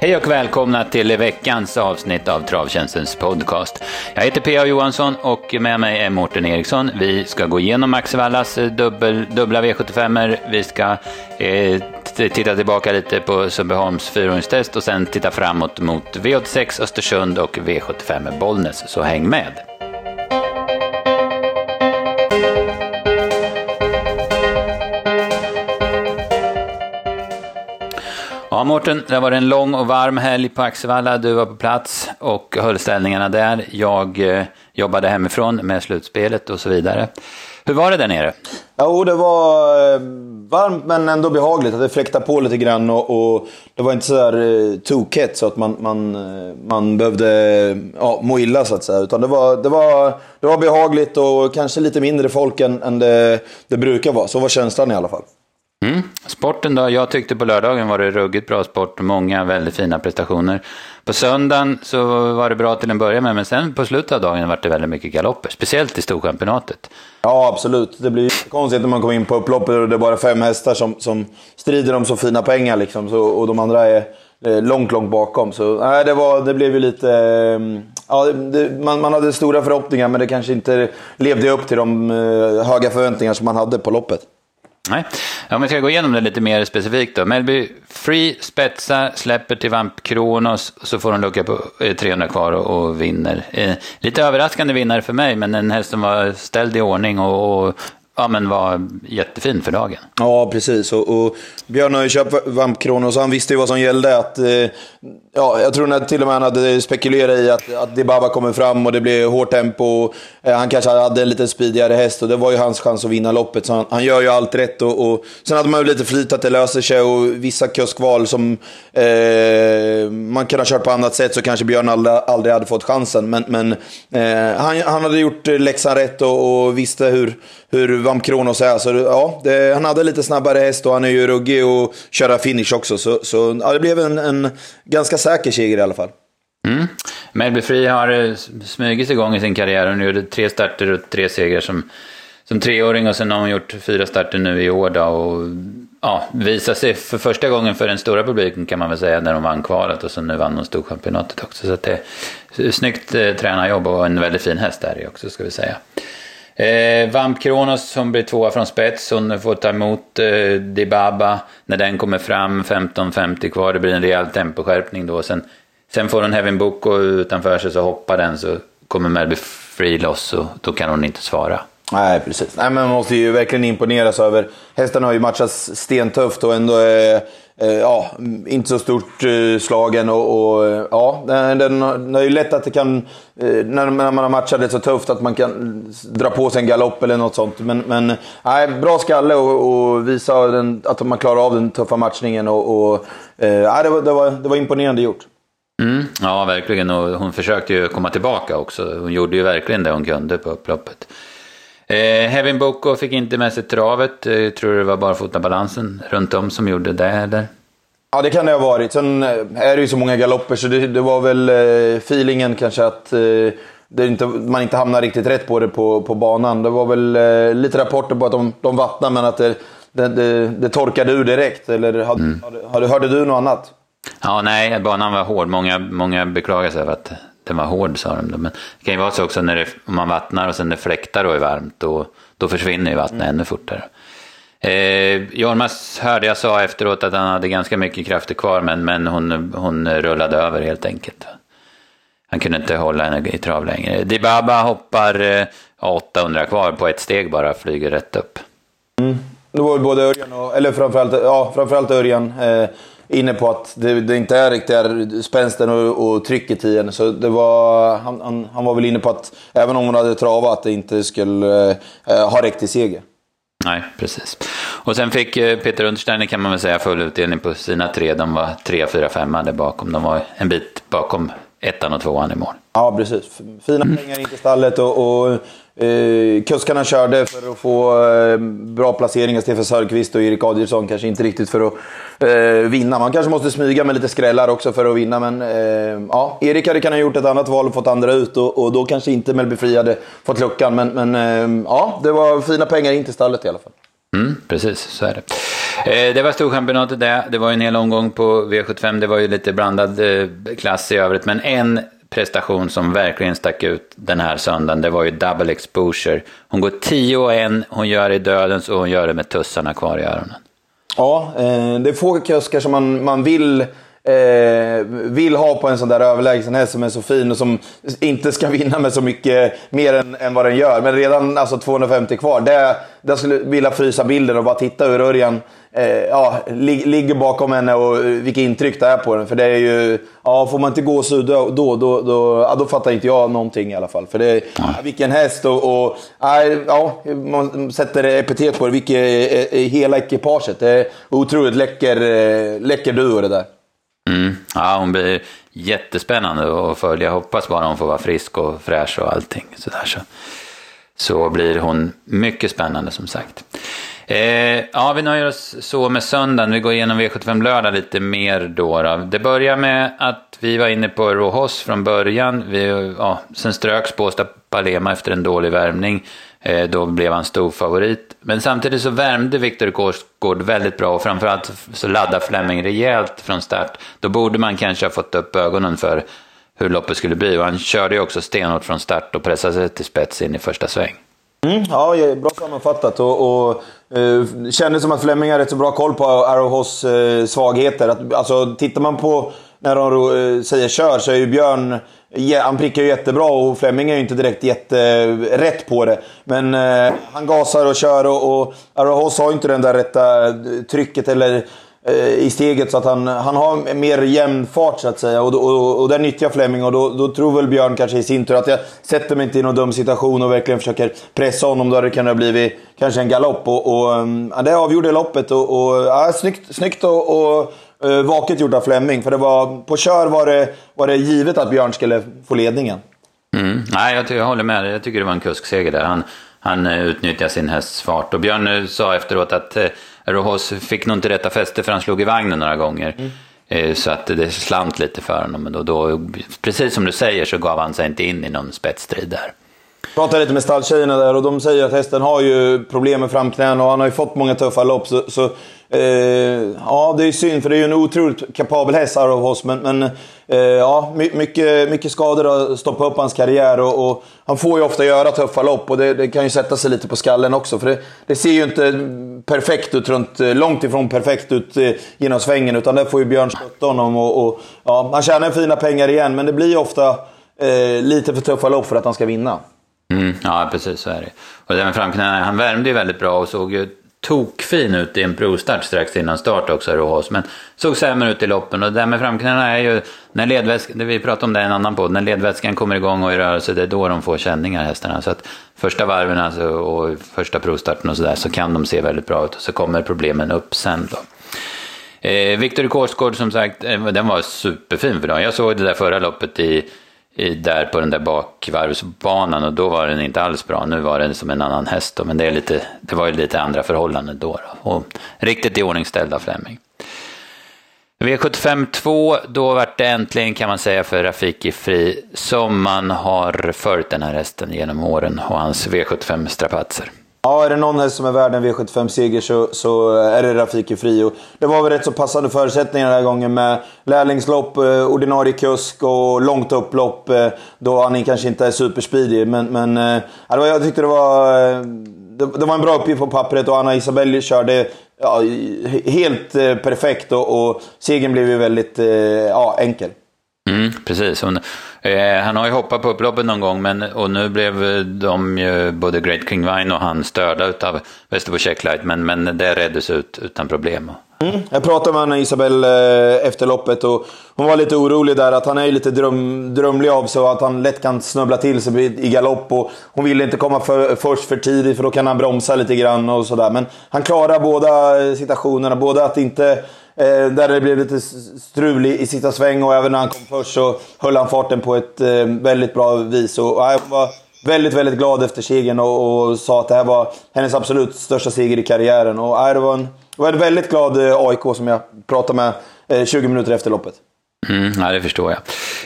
Hej och välkomna till veckans avsnitt av Travtjänstens podcast. Jag heter P.A. Johansson och med mig är Mårten Eriksson. Vi ska gå igenom Axevallas eh, dubbel, dubbla V75. Vi ska eh, titta tillbaka lite på Sundbyholms fyraåringstest och sen titta framåt mot V86 Östersund och V75 Bollnäs, så häng med! Ja, Mårten, det var en lång och varm helg på Axevalla. Du var på plats och höll ställningarna där. Jag eh, jobbade hemifrån med slutspelet och så vidare. Hur var det där nere? Jo, det var eh, varmt men ändå behagligt. Det fläktade på lite grann och, och det var inte sådär eh, tokigt så att man, man, eh, man behövde eh, ja, må illa så att säga. Utan det var, det, var, det var behagligt och kanske lite mindre folk än, än det, det brukar vara. Så var känslan i alla fall. Mm. Sporten då? Jag tyckte på lördagen var det ruggigt bra sport många väldigt fina prestationer. På söndagen så var det bra till en början med, men sen på slutet av dagen var det väldigt mycket galopper. Speciellt i Storchampionatet. Ja, absolut. Det blir konstigt när man kommer in på upploppet och det är bara fem hästar som, som strider om så fina pengar. Liksom, så, och de andra är eh, långt, långt bakom. Så nej, det, var, det blev ju lite... Mm, ja, det, man, man hade stora förhoppningar, men det kanske inte levde upp till de eh, höga förväntningar som man hade på loppet. Nej, om vi ska gå igenom det lite mer specifikt då. Melby Free spetsar, släpper till Vamp Kronos, så får hon lucka på eh, 300 kvar och, och vinner. Eh, lite överraskande vinnare för mig, men en häst som var ställd i ordning och, och ja, men var jättefin för dagen. Ja, precis. Och, och Björn har ju köpt Vamp Kronos, han visste ju vad som gällde. Att, eh, ja, jag tror att till och med han hade spekulerat i att, att Dibaba kommer fram och det blir hårt tempo. Eh, han kanske hade en lite speedigare häst och det var ju hans chans att vinna loppet. Så han, han gör ju allt rätt. Och, och, sen hade man ju lite flyt att det löser sig och vissa kuskval som eh, man kunde ha kört på annat sätt så kanske Björn aldrig, aldrig hade fått chansen. Men, men eh, han, han hade gjort läxan rätt och, och visste hur, hur Vamp Kronos är. Så ja, det, han hade lite snabbare häst och han är ju ruggig och köra finish också. Så, så ja, det blev en, en ganska säker seger i alla fall. Mm. Melby Free har eh, smugit igång i sin karriär. Hon gjorde tre starter och tre segrar som, som treåring och sen har hon gjort fyra starter nu i år. Då, och ja, visar sig för första gången för den stora publiken kan man väl säga när hon vann kvalet och sen nu vann hon Storchampionatet också. Så det är snyggt eh, tränarjobb och en väldigt fin häst där också ska vi säga. Eh, Vamp Kronos som blir tvåa från spets, hon får ta emot eh, Dibaba när den kommer fram, 15.50 kvar, det blir en rejäl temposkärpning då. Sen, sen får hon Heaven Book och utanför sig så hoppar den så kommer Melby Free loss och då kan hon inte svara. Nej, precis. Nej, men man måste ju verkligen imponeras över... Hästarna har ju matchats stentufft och ändå är eh, Eh, ja, inte så stort eh, slagen. Och, och eh, ja, den, den är ju lätt att det kan, när man har matchat det så tufft, att man kan dra på sig en galopp eller något sånt. Men, men nej, bra skalle och, och visa den, att man klarar av den tuffa matchningen. Och, och nej, det, var, det, var, det var imponerande gjort. Mm, ja, verkligen. Och hon försökte ju komma tillbaka också. Hon gjorde ju verkligen det hon kunde på upploppet. Eh, Hevin Boko fick inte med sig travet. Eh, tror det var bara fotabalansen runt om som gjorde det, eller? Ja, det kan det ha varit. Sen eh, är det ju så många galopper så det, det var väl eh, feelingen kanske att eh, inte, man inte hamnar riktigt rätt på det på, på banan. Det var väl eh, lite rapporter på att de, de vattnade men att det, det, det, torkade ur direkt. Eller hade, mm. hade, hörde du något annat? Ja, nej, banan var hård. Många, många beklagar sig över att den var hård sa de. Men det kan ju vara så också när det, om man vattnar och sen det fläktar och är varmt, då, då försvinner ju vattnet mm. ännu fortare. Eh, Jormas hörde jag sa efteråt att han hade ganska mycket krafter kvar, men, men hon, hon rullade över helt enkelt. Han kunde inte hålla henne i trav längre. Dibaba hoppar eh, 800 kvar på ett steg bara, flyger rätt upp. Mm. Det var både Örjan och, eller framförallt, ja, framförallt Örjan. Eh, inne på att det, det inte är riktigt spänsten och, och trycket i henne. Så det var, han, han, han, var väl inne på att även om hon hade travat, att det inte skulle eh, ha räckt till seger. Nej, precis. Och sen fick eh, Peter Untersteiner kan man väl säga full utdelning på sina tre. De var tre, fyra, femma där bakom. De var en bit bakom ettan och tvåan i mål. Ja, precis. Fina pengar in till stallet och, och eh, kuskarna körde för att få eh, bra placeringar. Stefan Sörqvist och Erik Adielsson kanske inte riktigt för att eh, vinna. Man kanske måste smyga med lite skrällar också för att vinna. Men eh, ja, Erik hade kunnat gjort ett annat val och fått andra ut och, och då kanske inte Melby Fri hade fått luckan. Men, men eh, ja, det var fina pengar in till stallet i alla fall. Mm, precis, så är det. Eh, det var Storchampionatet det. Det var en hel omgång på V75. Det var ju lite blandad eh, klass i övrigt. Men en prestation som verkligen stack ut den här söndagen, det var ju double exposure. Hon går 10 och 1, hon gör det i dödens och hon gör det med tussarna kvar i öronen. Ja, eh, det är få kuskar som man, man vill eh, vill ha på en sån där överlägsen häst som är så fin och som inte ska vinna med så mycket mer än, än vad den gör. Men redan alltså 250 kvar, det, skulle jag vilja frysa bilden och bara titta hur Örjan ja, lig, ligger bakom henne och vilket intryck det är på den. För det är ju, ja, får man inte gå så då, då, då, då, ja, då fattar inte jag någonting i alla fall. För det är, ja, vilken häst och, och ja, man sätter epitet på det, vilket är hela ekipaget. Det är otroligt läcker, eh, läcker duo det där. Mm. Ja, hon blir jättespännande att följa. Jag hoppas bara hon får vara frisk och fräsch och allting. Sådär, så. så blir hon mycket spännande som sagt. Eh, ja, vi nöjer oss så med söndagen. Vi går igenom V75 lördag lite mer då, då. Det börjar med att vi var inne på Rohos från början. Vi, ja, sen ströks Båstad Palema efter en dålig värmning. Eh, då blev han stor favorit. Men samtidigt så värmde Viktor Korsgård väldigt bra och framförallt så laddade Fleming rejält från start. Då borde man kanske ha fått upp ögonen för hur loppet skulle bli och han körde ju också stenhårt från start och pressade sig till spets in i första sväng. Mm, ja, bra sammanfattat. Och, och eh, kändes som att Fleming har rätt så bra koll på Arrowhos eh, svagheter. Att, alltså, tittar man på när de eh, säger kör så är ju Björn han prickar ju jättebra och Fleming är ju inte direkt jätterätt på det. Men eh, han gasar och kör och, och Arahos har ju inte det där rätta trycket eller Eh, i steget så att han, han har mer jämn fart så att säga. Och, och, och där nyttjar Fleming och då, då tror väl Björn kanske i sin tur att jag sätter mig inte i någon dum situation och verkligen försöker pressa honom. Då hade det kunnat blivit kanske en galopp. Och, och, mm, ja, det avgjorde loppet och, och ja, snyggt, snyggt och, och eh, vaket gjort av Fleming. För det var, på kör var det, var det givet att Björn skulle få ledningen. Mm. Nej, jag, jag håller med. Jag tycker det var en kuskseger där. Han, han eh, utnyttjar utnyttjade sin hästs fart. Och Björn sa efteråt att Rohos fick nog inte rätta fäste för han slog i vagnen några gånger. Mm. Så att det slant lite för honom. Men då, då, precis som du säger så gav han sig inte in i någon spetsstrid där. Pratade lite med stalltjejerna där och de säger att hästen har ju problem med framknäna och han har ju fått många tuffa lopp. Så, så Eh, ja, det är synd för det är ju en otroligt kapabel häst Arovhos. Men, men eh, ja, mycket, mycket skador har stoppat upp hans karriär. Och, och, han får ju ofta göra tuffa lopp och det, det, kan ju sätta sig lite på skallen också. För det, det ser ju inte perfekt ut, runt, långt ifrån perfekt ut eh, genom svängen. Utan där får ju Björn stötta honom. Och, och, ja, han tjänar fina pengar igen, men det blir ofta eh, lite för tuffa lopp för att han ska vinna. Mm, ja, precis så är det. Och den framknäna, han värmde ju väldigt bra och såg ju tokfin ut i en provstart strax innan start också Rohos. Men såg sämre ut i loppen och det där med framknäna är ju, när ledväskan, vi pratade om det i en annan podd, när ledväskan kommer igång och i rörelse, det är då de får känningar hästarna. Så att första varven alltså, och första provstarten och sådär så kan de se väldigt bra ut och så kommer problemen upp sen då. Eh, Viktor Korsgård som sagt, eh, den var superfin för dem. Jag såg det där förra loppet i i, där på den där bakvarvsbanan och då var den inte alls bra. Nu var den som en annan häst då, men det, är lite, det var ju lite andra förhållanden då. då. Och riktigt iordningställd Fleming. V75 2, då vart det äntligen kan man säga för Rafiki Fri som man har följt den här hästen genom åren och hans V75-strapatser. Ja, är det någon häst som är värd en V75-seger så, så är det Rafiki Frio. Det var väl rätt så passande förutsättningar den här gången med lärlingslopp, eh, ordinarie kusk och långt upplopp. Eh, då han kanske inte är superspeedig. Men, men eh, ja, jag tyckte det var, eh, det, det, var en bra uppgift på pappret och Anna Isabelle körde ja, helt eh, perfekt och, och segern blev ju väldigt eh, ja, enkel. Mm, precis. Hon, eh, han har ju hoppat på upploppet någon gång men, och nu blev de ju, både Great King Vine och han störda av Västerbo Checklight men, men det reddes ut utan problem. Mm. Jag pratade med Anna Isabel eh, efter loppet och hon var lite orolig där att han är ju lite dröm, drömlig av sig och att han lätt kan snubbla till sig i galopp. Och hon ville inte komma för, först för tidigt för då kan han bromsa lite grann och sådär. Men han klarar båda eh, situationerna. Både att inte Eh, där det blev lite strul i, i sista sväng och även när han kom först så höll han farten på ett eh, väldigt bra vis. Och, och, eh, hon var väldigt, väldigt glad efter segern och, och, sa att det här var hennes absolut största seger i karriären. Och, äh, det var en, det var en väldigt glad eh, AIK som jag pratade med eh, 20 minuter efter loppet. Mm, ja, det förstår jag.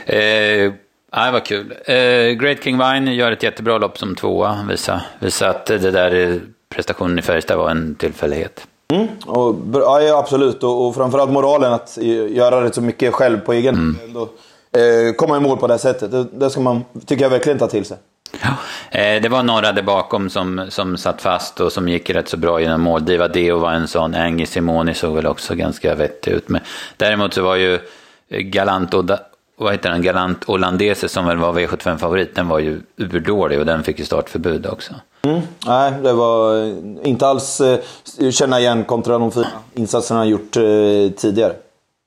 Eh, ja, det var kul. Eh, Great King Vine gör ett jättebra lopp som tvåa. Visa, visa att det där prestationen i Färjestad var en tillfällighet. Mm, och, ja, absolut. Och, och framförallt moralen att göra det så mycket själv på egen mm. hand. Eh, komma i mål på det sättet. Det, det ska man, tycker jag verkligen, ta till sig. Ja, eh, det var några där bakom som, som satt fast och som gick rätt så bra genom mål. Diva Deo var en sån, Angie Simoni såg väl också ganska vettig ut. Men däremot så var ju Galant, vad heter den, Galant Hollandese som väl var V75-favorit, den var ju urdålig och den fick ju startförbud också. Mm, nej, det var eh, inte alls eh, känna igen kontra de fina insatserna han gjort eh, tidigare.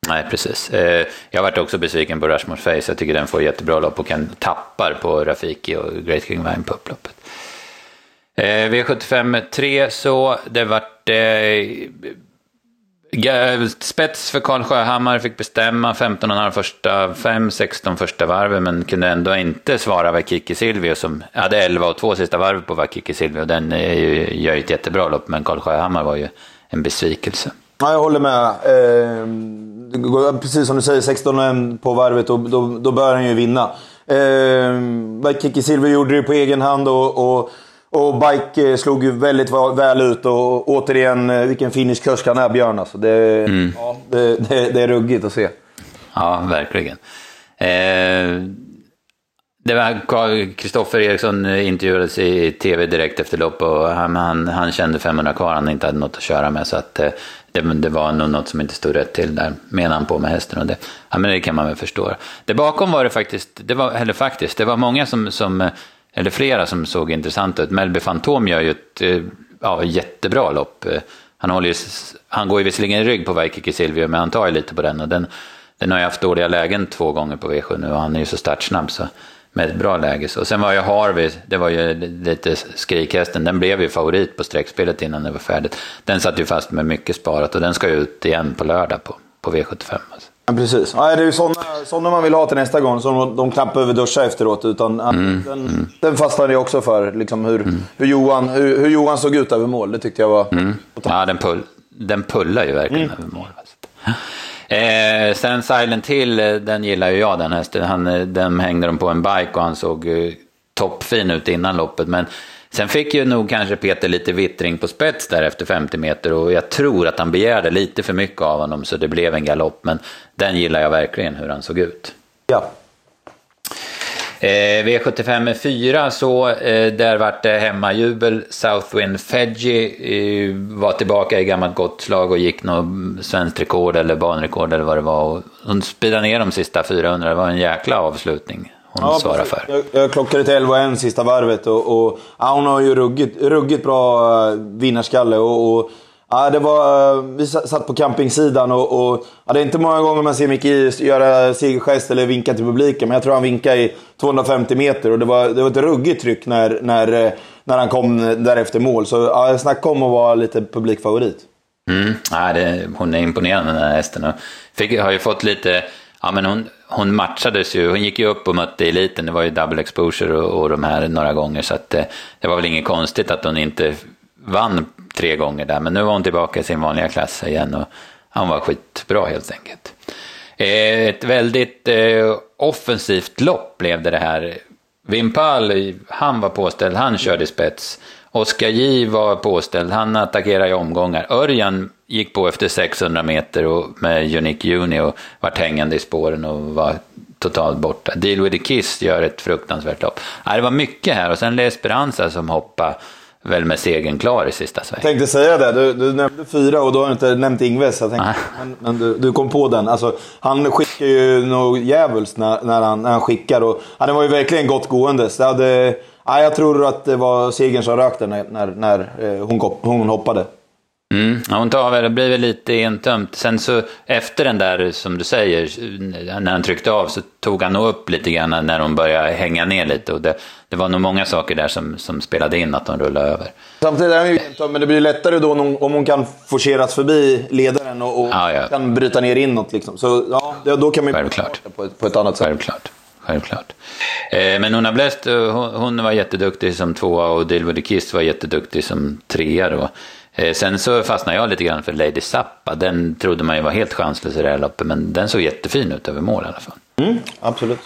Nej, precis. Eh, jag varit också besviken på Rushmore Face. Jag tycker den får jättebra lopp och kan tappar på Rafiki och Great King Vine på upploppet. Eh, V75 3 så det vart eh, spets för Karl Sjöhammar, fick bestämma 15,5 första, 5-16 första varven men kunde ändå inte svara Vakiki Silvio som hade 11 och 2 sista varv på Vakiki Silvio. Den är ju, gör ett jättebra lopp men Karl Sjöhammar var ju en besvikelse. Ja, jag håller med. Eh, precis som du säger, 16 på varvet, då, då, då bör han ju vinna. Eh, Kiki Silver gjorde det på egen hand och, och, och Bike eh, slog ju väldigt väl ut. Och återigen, eh, vilken finish-kurs han är, Björn. Alltså. Det, mm. ja, det, det, det, är ruggigt att se. Ja, verkligen. Eh, det var Kristoffer Eriksson intervjuades i tv direkt efter lopp och han, han, han kände 500 kvar, han inte hade något att köra med. Så att, eh, det, det var nog något som inte stod rätt till där, menar han på med hästen. Och det, ja, men det kan man väl förstå. Det bakom var det faktiskt, det var, eller faktiskt, det var många som, som eller flera som såg intressanta ut. Melby Fantom gör ju ett eh, ja, jättebra lopp. Eh, han, håller ju, han går ju visserligen i rygg på Vaikiki Silvio, men han tar ju lite på den. Och den, den har ju haft dåliga lägen två gånger på V7 nu och han är ju så startsnabb. Så med ett bra läge. Och sen var ju Harvey, det var ju lite skrikhästen, den blev ju favorit på sträckspelet innan det var färdigt. Den satt ju fast med mycket sparat och den ska ju ut igen på lördag på, på V75. Alltså. Ja, precis. Ja, det är ju sådana, sådana man vill ha till nästa gång, som de knappt behöver duscha efteråt. Utan, mm, den, mm. den fastnade jag också för, liksom hur, mm. hur, Johan, hur, hur, Johan såg ut över mål. Det tyckte jag var... Mm. Ja, den, pull, den pullar ju verkligen mm. över mål. Alltså. Eh, sen Silent Hill, den gillar ju jag den hästen. Han, eh, den hängde de på en bike och han såg eh, toppfin ut innan loppet. Men sen fick ju nog kanske Peter lite vittring på spets där efter 50 meter och jag tror att han begärde lite för mycket av honom så det blev en galopp. Men den gillar jag verkligen hur han såg ut. Ja, Eh, V75 4 så eh, där vart det hemmajubel. Southwind Fedji eh, var tillbaka i gammalt gott slag och gick något svenskt rekord eller banrekord eller vad det var. Och hon speedade ner de sista 400. Det var en jäkla avslutning hon ja, svarade för. Jag, jag klockade till 11 sista varvet och, och ja, hon har ju ruggigt, ruggigt bra eh, vinnarskalle. och, och Ja, det var, vi satt på campingsidan och, och ja, det är inte många gånger man ser Micke göra segergest eller vinka till publiken. Men jag tror han vinkade i 250 meter och det var, det var ett ruggigt tryck när, när, när han kom därefter mål. Så ja, snacka om att vara lite publikfavorit. Mm, ja, det, hon är imponerande den här hästen. Fick, har ju fått lite, ja men hon, hon matchades ju, hon gick ju upp och mötte eliten. Det var ju double exposure och, och de här några gånger. Så att, det, det var väl inget konstigt att hon inte vann tre gånger där, men nu var hon tillbaka i sin vanliga klass igen och han var skitbra helt enkelt. Eh, ett väldigt eh, offensivt lopp blev det det här. Wimpal, han var påställd, han körde spets. Oskar J var påställd, han attackerade i omgångar. Örjan gick på efter 600 meter och med Unique Juni och vart hängande i spåren och var totalt borta. Deal with the Kiss gör ett fruktansvärt lopp. det var mycket här och sen Esperanza som hoppade väl med segern klar i sista sväng. Jag tänkte säga det. Du, du nämnde fyra och då har du inte nämnt Ingves. Jag tänkte, men, men du, du, kom på den. Alltså, han skickar ju något djävulskt när, när, han, när han skickar. Och, ja, det var ju verkligen gott gåendes. Det hade, ja, jag tror att det var segern som rök där när, när, när eh, hon, hon hoppade. Mm, hon tar väl, det blir väl lite entömt. Sen så efter den där, som du säger, när han tryckte av så tog han nog upp lite grann när hon började hänga ner lite. Och det, det var nog många saker där som, som spelade in att de rullade över. Samtidigt är hon ju entömt, men det blir lättare då om hon kan forceras förbi ledaren och, och ja, ja. kan bryta ner inåt. Liksom. Så ja, då kan man ju på ett, på ett annat sätt. Självklart. Självklart. Eh, men Nona Blest, eh, hon, hon var jätteduktig som tvåa och Dilwood Kiss var jätteduktig som trea då. Eh, sen så fastnade jag lite grann för Lady Zappa. Den trodde man ju var helt chanslös i det här loppet, men den såg jättefin ut över mål i alla fall. Mm, absolut.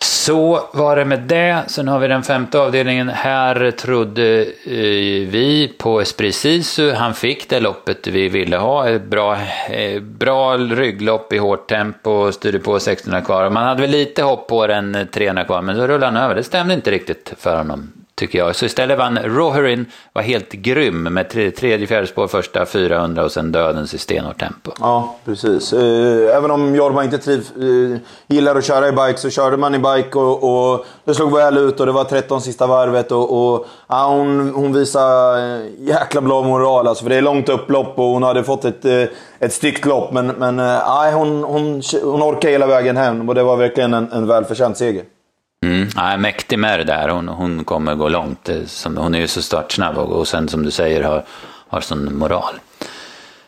Så var det med det. Sen har vi den femte avdelningen. Här trodde eh, vi på Esprit Sisu. Han fick det loppet vi ville ha. Ett bra, eh, bra rygglopp i hårt tempo. Styrde på 1600 kvar. Man hade väl lite hopp på den eh, 300 kvar, men så rullade han över. Det stämde inte riktigt för honom tycker jag. Så istället vann Roherin, var helt grym med tredje, fjärde spår första 400 och sen dödens i stenhårt tempo. Ja, precis. Eh, även om Jorma inte triv, eh, gillar att köra i bike så körde man i bike och, och det slog väl ut och det var 13 sista varvet och, och ja, hon, hon visade eh, jäkla bra moral alltså, för det är långt upplopp och hon hade fått ett, ett styggt lopp men, men ja, hon, hon, hon orkade hela vägen hem och det var verkligen en, en välförtjänt seger. Mm, ja, mäktig med det där. Hon, hon kommer gå långt. Hon är ju så startsnabb och, och sen som du säger har, har sån moral.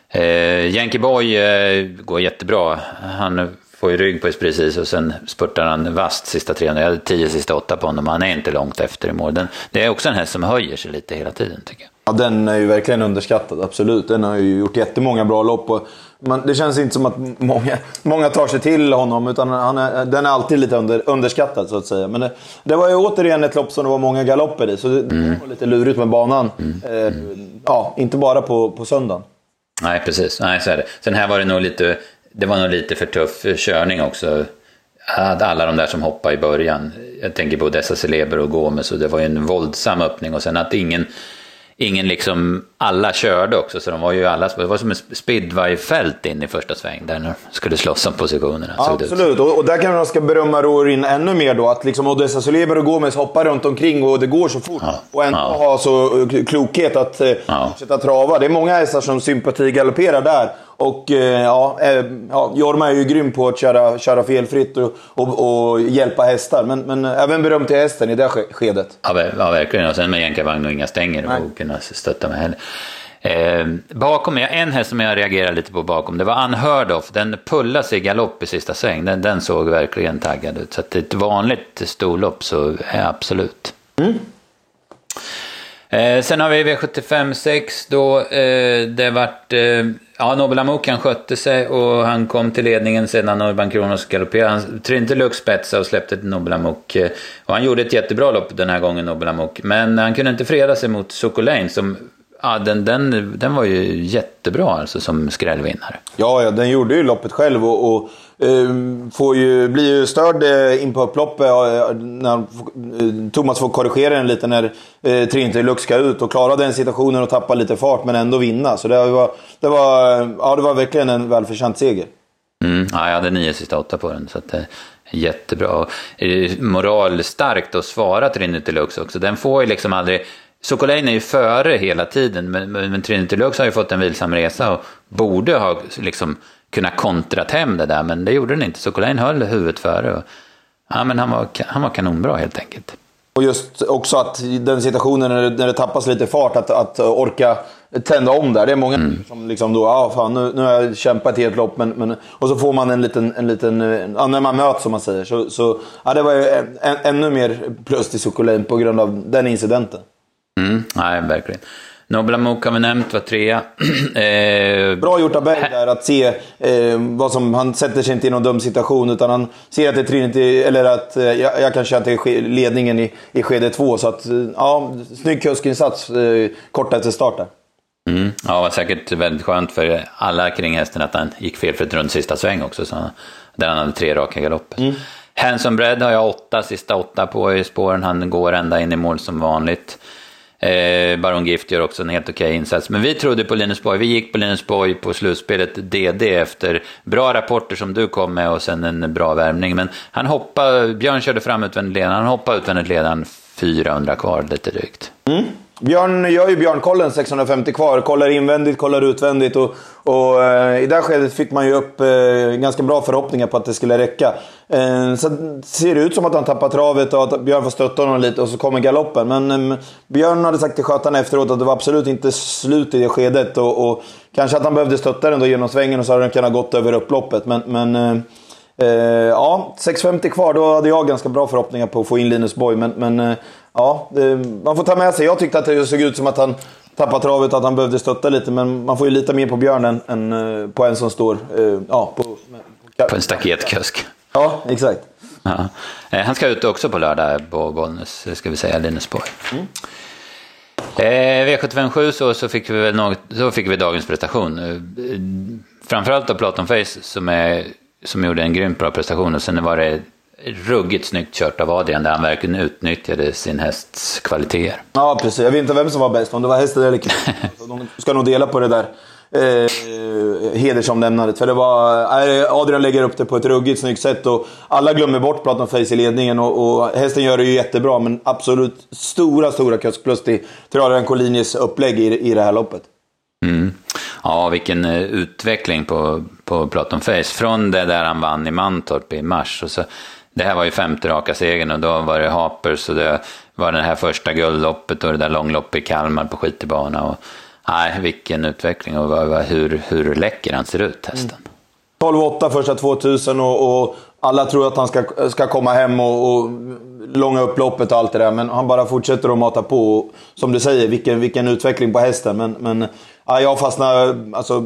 Eh, Yankee Boy eh, går jättebra. Han får ju rygg på precis och sen spurtar han vast sista 300. Jag hade 10 sista 8 på honom. Han är inte långt efter i mål. Den, det är också en häst som höjer sig lite hela tiden tycker jag. Ja, den är ju verkligen underskattad, absolut. Den har ju gjort jättemånga bra lopp. Och man, det känns inte som att många, många tar sig till honom, utan han är, den är alltid lite under, underskattad så att säga. Men det, det, var ju återigen ett lopp som det var många galopper i, så det, mm. var lite lurigt med banan. Mm. Eh, ja, inte bara på, på söndagen. Nej, precis. Nej, så är det. Sen här var det nog lite, det var nog lite för tuff körning också. Alla de där som hoppade i början. Jag tänker på Dessa Celeber och Gomes och det var ju en våldsam öppning och sen att ingen ingen liksom, alla körde också så de var ju alla, det var som ett speedwayfält in i första sväng där de skulle slåss om positionerna. Ja, absolut, och, och, där kan man ska berömma Rorin ännu mer då. Att liksom Odessa Soleber och Gomes hoppar runt omkring och det går så fort. Ja. Och ändå ja. ha så klokhet att eh, ja. fortsätta trava. Det är många hästar som sympatigalopperar där. Och eh, ja, eh, ja, Jorma är ju grym på att köra, köra felfritt och, och, och hjälpa hästar. Men, men även beröm till hästen i det skedet. Ja, verkligen. Och sen med jänkarvagn och inga stänger Nej. och kunna stötta med heller. Eh, bakom, en häst som jag reagerade lite på bakom, det var Unheard of. Den pullade sig i galopp i sista sväng. Den, den såg verkligen taggad ut. Så att ett vanligt storlopp så är absolut. Mm. Eh, sen har vi V75 6 då eh, det vart... Ja, Nobel Amok skötte sig och han kom till ledningen sedan Urban Kronos galopperade. Han trynte Lux spetsade och släppte till Nobel Amok. Eh, och han gjorde ett jättebra lopp den här gången, Nobel Amok. Men han kunde inte freda sig mot Sokolain som Ja, den, den, den var ju jättebra alltså som skrällvinnare. Ja, ja, den gjorde ju loppet själv och, och Eh, får ju, blir ju störd eh, in på upploppet eh, när Thomas får korrigera den lite när Trinity Lux ska ut och klara den situationen och tappa lite fart men ändå vinna. Så det var, det var, ja, det var verkligen en välförtjänt seger. Mm, ja, jag hade nio sista åtta på den. Så att, Jättebra. Moralstarkt att svara Trinity Lux också. Den får ju liksom aldrig Sokolain är ju före hela tiden, men, men Trinity Lux har ju fått en vilsam resa och borde ha liksom kunnat kontrat hem det där, men det gjorde den inte. Sokolajn höll huvudet före. Och, ja, men han var, han var kanonbra helt enkelt. Och just också att den situationen när det, när det tappas lite fart, att, att orka tända om där. Det är många mm. som liksom då, ja fan nu, nu har jag kämpat ett helt lopp, men, men, och så får man en liten, en liten ja, när man möts som man säger. Så, så ja, det var ju en, en, ännu mer plus till Sokolajn på grund av den incidenten. Mm, nej, verkligen. Nobla Mok har vi nämnt, var trea. eh, Bra gjort av Berg där att se eh, vad som... Han sätter sig inte i någon dum situation utan han ser att det är Trinity, eller att eh, jag, jag kan köra till ledningen i, i skede två. Så att, eh, ja, snygg kuskinsats eh, kort efter start där. Mm, ja, det var säkert väldigt skönt för alla kring hästen att han gick fel för ett runt sista sväng också. Så, där han hade tre raka galopper. Mm. Hanson Bread har jag åtta, sista åtta på i spåren. Han går ända in i mål som vanligt. Eh, Baron Gift gör också en helt okej okay insats. Men vi trodde på Linus Borg. Vi gick på Linus Borg på slutspelet DD efter bra rapporter som du kom med och sen en bra värmning. Men han hoppade, Björn körde fram utvändigt ledaren, han hoppade utvändigt ledaren 400 kvar lite drygt. Mm. Björn gör ju björnkollen 650 kvar. Kollar invändigt, kollar utvändigt. Och, och eh, I det här skedet fick man ju upp eh, ganska bra förhoppningar på att det skulle räcka. Eh, sen ser det ut som att han tappar travet och att Björn får stötta honom lite och så kommer galoppen. Men eh, Björn hade sagt till skötarna efteråt att det var absolut inte slut i det skedet. Och, och kanske att han behövde stötta den då genom svängen och så hade den kunnat gått över upploppet. Men, men eh, eh, ja, 6.50 kvar. Då hade jag ganska bra förhoppningar på att få in Linus Borg. Men, men eh, ja, man får ta med sig. Jag tyckte att det såg ut som att han tappade travet, att han behövde stötta lite. Men man får ju lita mer på Björn än, än eh, på en som står ja, på, på, på en staketkusk. Ja, exakt. Ja. Han ska ut också på lördag på Bollnäs, ska vi säga, Linnesborg. Mm. Eh, V757 så, så, fick vi väl något, så fick vi dagens prestation. Framförallt av Platon Face som, är, som gjorde en grymt bra prestation och sen var det ruggigt snyggt kört av Adrian där han verkligen utnyttjade sin hästs kvaliteter. Ja, precis. Jag vet inte vem som var bäst, om det var hästen eller. De ska nog dela på det där eh, hedersomnämnandet. För det var, eh, Adrian lägger upp det på ett ruggigt snyggt sätt och alla glömmer bort Platon Face i ledningen och, och, hästen gör det ju jättebra men absolut stora, stora kuskplus till, till Adrian Collinis upplägg i, i det här loppet. Mm. Ja, vilken eh, utveckling på, på Platon Face. Från det där han vann i Mantorp i mars. Och så, det här var ju femte raka segern och då var det Hapers och det var det här första guldloppet och det där långloppet i Kalmar på skitbana. Och, Nej, vilken utveckling och hur, hur läcker han ser ut, hästen. Mm. 12-8 första 2000 och, och, alla tror att han ska, ska komma hem och, och långa upploppet och allt det där. Men han bara fortsätter att mata på. Och, som du säger, vilken, vilken utveckling på hästen. Men, men ja, jag fastnar... Alltså,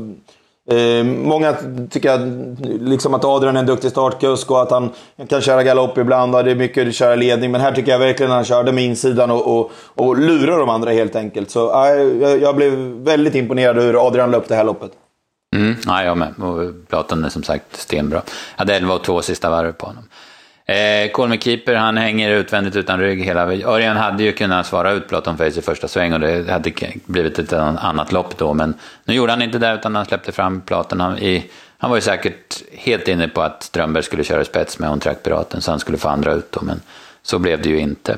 Eh, många tycker att, liksom att Adrian är en duktig startkusk och att han kan köra galopp ibland. Och det är mycket att köra ledning. Men här tycker jag verkligen att han körde med insidan och, och, och lurar de andra helt enkelt. Så eh, jag, jag, blev väldigt imponerad hur Adrian löpte det här loppet. Mm, ja, jag med. Och Platon är som sagt stenbra. Jag hade 11 och 2 sista varv på honom. Eh, Kolme Keeper, han hänger utvändigt utan rygg hela... Örjan hade ju kunnat svara ut Platon Face i första sväng och det hade blivit ett annat lopp då. Men nu gjorde han inte det utan han släppte fram Platon. Han, i, han var ju säkert helt inne på att Strömberg skulle köra spets med On Track Piraten så han skulle få andra ut då. Men så blev det ju inte.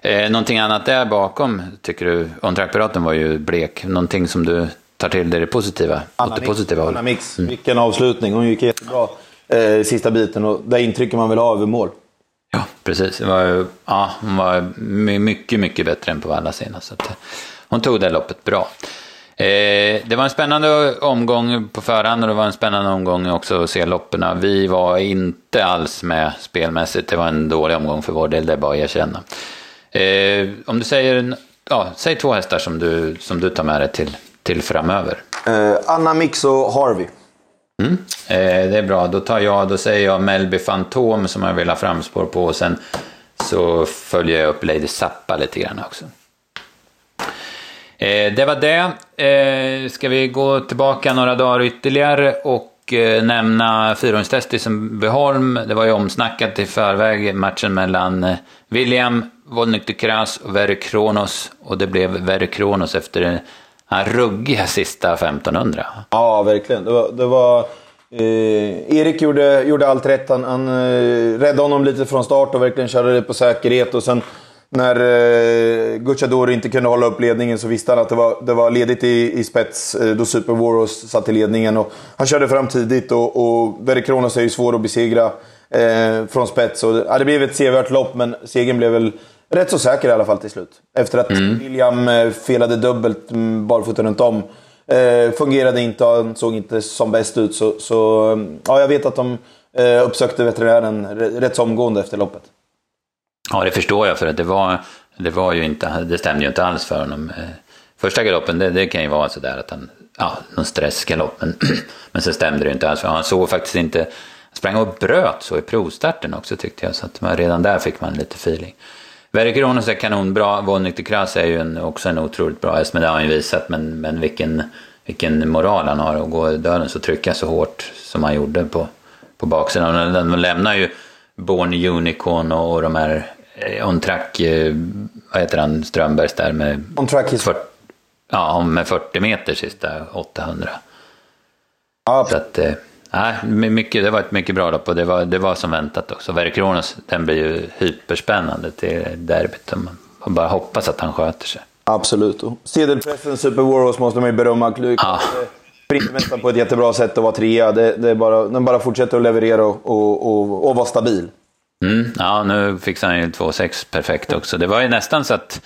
Eh, någonting annat där bakom tycker du? On Track Piraten var ju blek. Någonting som du tar till dig det positiva? Anna Mix, positiva Anna Mix. Mm. vilken avslutning. Hon gick jättebra eh, sista biten och det intrycket man vill ha över mål. Ja, precis. Det var, ja, hon var mycket, mycket bättre än på alla senast. Så att, hon tog det loppet bra. Eh, det var en spännande omgång på förhand och det var en spännande omgång också att se loppen. Vi var inte alls med spelmässigt. Det var en dålig omgång för vår del, det är bara att erkänna. Eh, om du säger, ja, säg två hästar som du, som du tar med dig till, till framöver. Eh, Anna Mix och Harvey. Mm. Eh, det är bra, då tar jag, då säger jag Melby Fantom som jag vill ha framspår på och sen så följer jag upp Lady Zappa lite grann också. Eh, det var det. Eh, ska vi gå tillbaka några dagar ytterligare och eh, nämna fyraåringstest i Sundbyholm. Det var ju omsnackat i förväg matchen mellan eh, William, Volnykter Kras och Verry Kronos och det blev Verry Kronos efter han ruggiga sista 1500. Ja, verkligen. Det var... Det var eh, Erik gjorde, gjorde allt rätt. Han, han eh, räddade honom lite från start och verkligen körde det på säkerhet. Och sen när eh, Gucciadoro inte kunde hålla upp ledningen så visste han att det var, det var ledigt i, i spets eh, då Super Warriors satt i ledningen. Och han körde fram tidigt och, och Verikronos är ju svår att besegra eh, från spets. Och, ja, det blev ett sevärt lopp, men segern blev väl rätt så säker i alla fall till slut. Efter att mm. William eh, felade dubbelt mm, barfota runt om. Eh, fungerade inte han såg inte som bäst ut. Så, så ja, jag vet att de eh, uppsökte veterinären rätt så omgående efter loppet. Ja, det förstår jag för att det var, det var ju inte, det stämde ju inte alls för honom. Eh, första galoppen, det, det kan ju vara sådär att han, ja, någon stressgalopp, men, men så stämde det ju inte alls för Han såg faktiskt inte, han sprang och bröt så i provstarten också tyckte jag, så att redan där fick man lite feeling. Verre Kronos är kanonbra, Vonnik Kras är ju en, också en otroligt bra häst, men det har han ju visat, men, men vilken, vilken moral han har att gå i döden så trycka så hårt som han gjorde på, på baksidan. De lämnar ju Born Unicorn och, och de här eh, On Track, eh, vad heter han, Strömbergs där med... On Track is... ja, med 40 meter sista 800. Ja. Så att, eh, Nej, mycket, det var ett mycket bra lopp och det var, det var som väntat också. Verikronos, den blir ju hyperspännande till derbyt. Man bara hoppas att han sköter sig. Absolut. Sedelpressen Super Warhorse måste man ju berömma. Ja. Sprintmästaren på ett jättebra sätt att vara trea. Det, det bara, den bara fortsätter att leverera och, och, och, och vara stabil. Mm, ja, nu fixade han ju 2,6 perfekt också. Det var ju nästan så att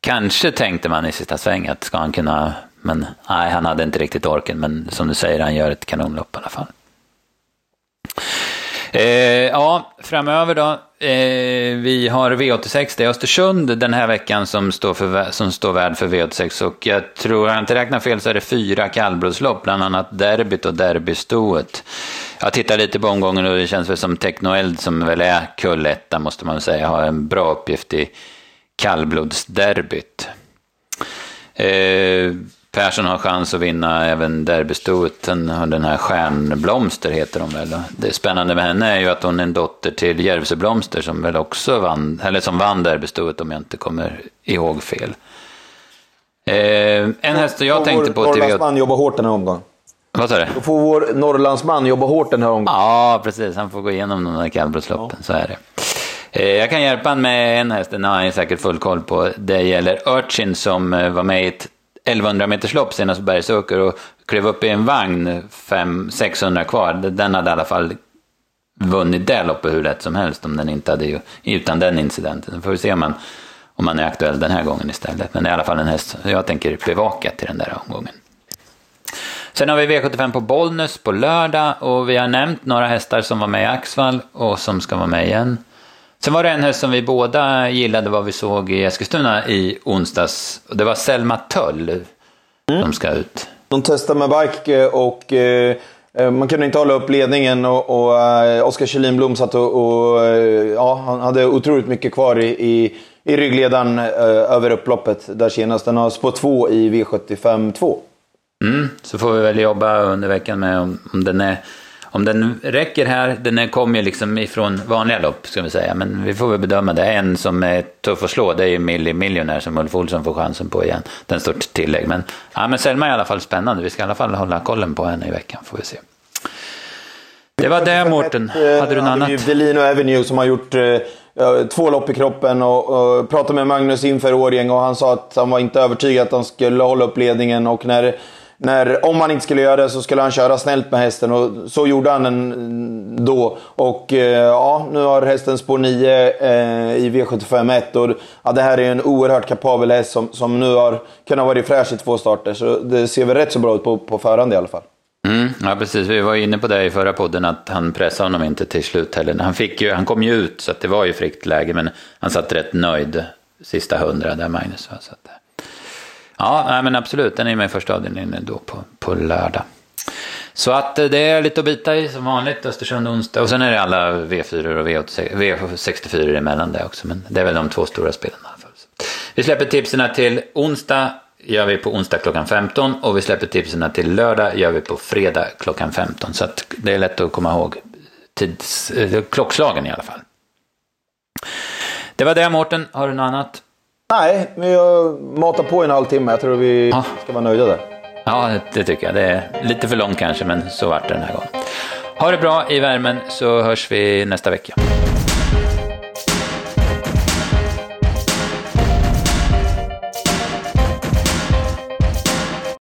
kanske tänkte man i sista sväng att ska han kunna, men nej, han hade inte riktigt orken. Men som du säger, han gör ett kanonlopp i alla fall. Eh, ja, framöver då. Eh, vi har V86, det är Östersund den här veckan som står, för, som står värd för V86. Och jag tror, jag inte räknar fel, så är det fyra kallblodslopp, bland annat derbyt och derbystoet. Jag tittar lite på omgången och det känns väl som Technoeld, som väl är kulletta måste man säga, har en bra uppgift i kallblodsderbyt. Eh, Persson har chans att vinna även derbystoet. Den här Stjärnblomster heter hon väl. Det spännande med henne är ju att hon är en dotter till Järvsöblomster som väl också vann, eller som vann derbystoet om jag inte kommer ihåg fel. Eh, en häst jag tänkte på... Norrlandsman jobbar hårt den här omgången. Vad sa du? Då får vår Norrlandsman jobba hårt den här omgången. Ja, precis. Han får gå igenom de där kallblodsloppen, ja. så är det. Eh, jag kan hjälpa honom med en häst, den har han säkert full koll på. Det gäller Urchin som eh, var med i ett 1100 meters lopp senast på Bergsåker och klev upp i en vagn 500-600 kvar. Den hade i alla fall vunnit det loppet hur lätt som helst om den inte hade, utan den incidenten. Så får vi se om man, om man är aktuell den här gången istället. Men det är i alla fall en häst jag tänker bevaka till den där omgången. Sen har vi V75 på Bollnäs på lördag och vi har nämnt några hästar som var med i Axvall och som ska vara med igen. Sen var det en häst som vi båda gillade vad vi såg i Eskilstuna i onsdags. Det var Selma Töll mm. som ska ut. De testade med bike eh, och eh, eh, man kunde inte hålla upp ledningen och, och Oskar Kjellin Blom satt och, och ja, han hade otroligt mycket kvar i, i, i ryggledaren över upploppet där senast. Den har spår 2 i V75 2. Mm, så får vi väl jobba under veckan med om, om den är om den räcker här, den kommer ju liksom ifrån vanliga lopp ska vi säga, men vi får väl bedöma det. En som är tuff att slå, det är ju Milli Millionaire som Ulf Olsson får chansen på igen. Den står till tillägg. Men, ja, men Selma är i alla fall spännande, vi ska i alla fall hålla kollen på henne i veckan, får vi se. Det var det Mårten. Hade du något annat? Delino Avenue som har gjort eh, två lopp i kroppen och, och pratade med Magnus inför Årjäng och han sa att han var inte övertygad att han skulle hålla upp ledningen och när när, om han inte skulle göra det så skulle han köra snällt med hästen och så gjorde han en, då. Och eh, ja, nu har hästen spår 9 eh, i V75 och ja, det här är en oerhört kapabel häst som, som nu har kunnat vara fräsch i två starter. Så det ser väl rätt så bra ut på, på förhand i alla fall. Mm, ja, precis. Vi var inne på det i förra podden, att han pressade honom inte till slut heller. Han, fick ju, han kom ju ut, så det var ju fritt läge, men han satt rätt nöjd sista hundra där, Magnus. Så att, Ja, men absolut. Den är med i första avdelningen då på, på lördag. Så att eh, det är lite att bita i som vanligt, Östersund onsdag. Och sen är det alla V4 och V64 emellan det också. Men det är väl de två stora spelen i alla fall. Vi släpper tipsen till onsdag, gör vi på onsdag klockan 15. Och vi släpper tipsen till lördag, gör vi på fredag klockan 15. Så att det är lätt att komma ihåg tids, eh, klockslagen i alla fall. Det var det Mårten, har du något annat? Nej, vi har matat på en halvtimme. Jag tror vi ja. ska vara nöjda där. Ja, det tycker jag. Det är lite för långt kanske, men så vart det den här gången. Ha det bra i värmen så hörs vi nästa vecka.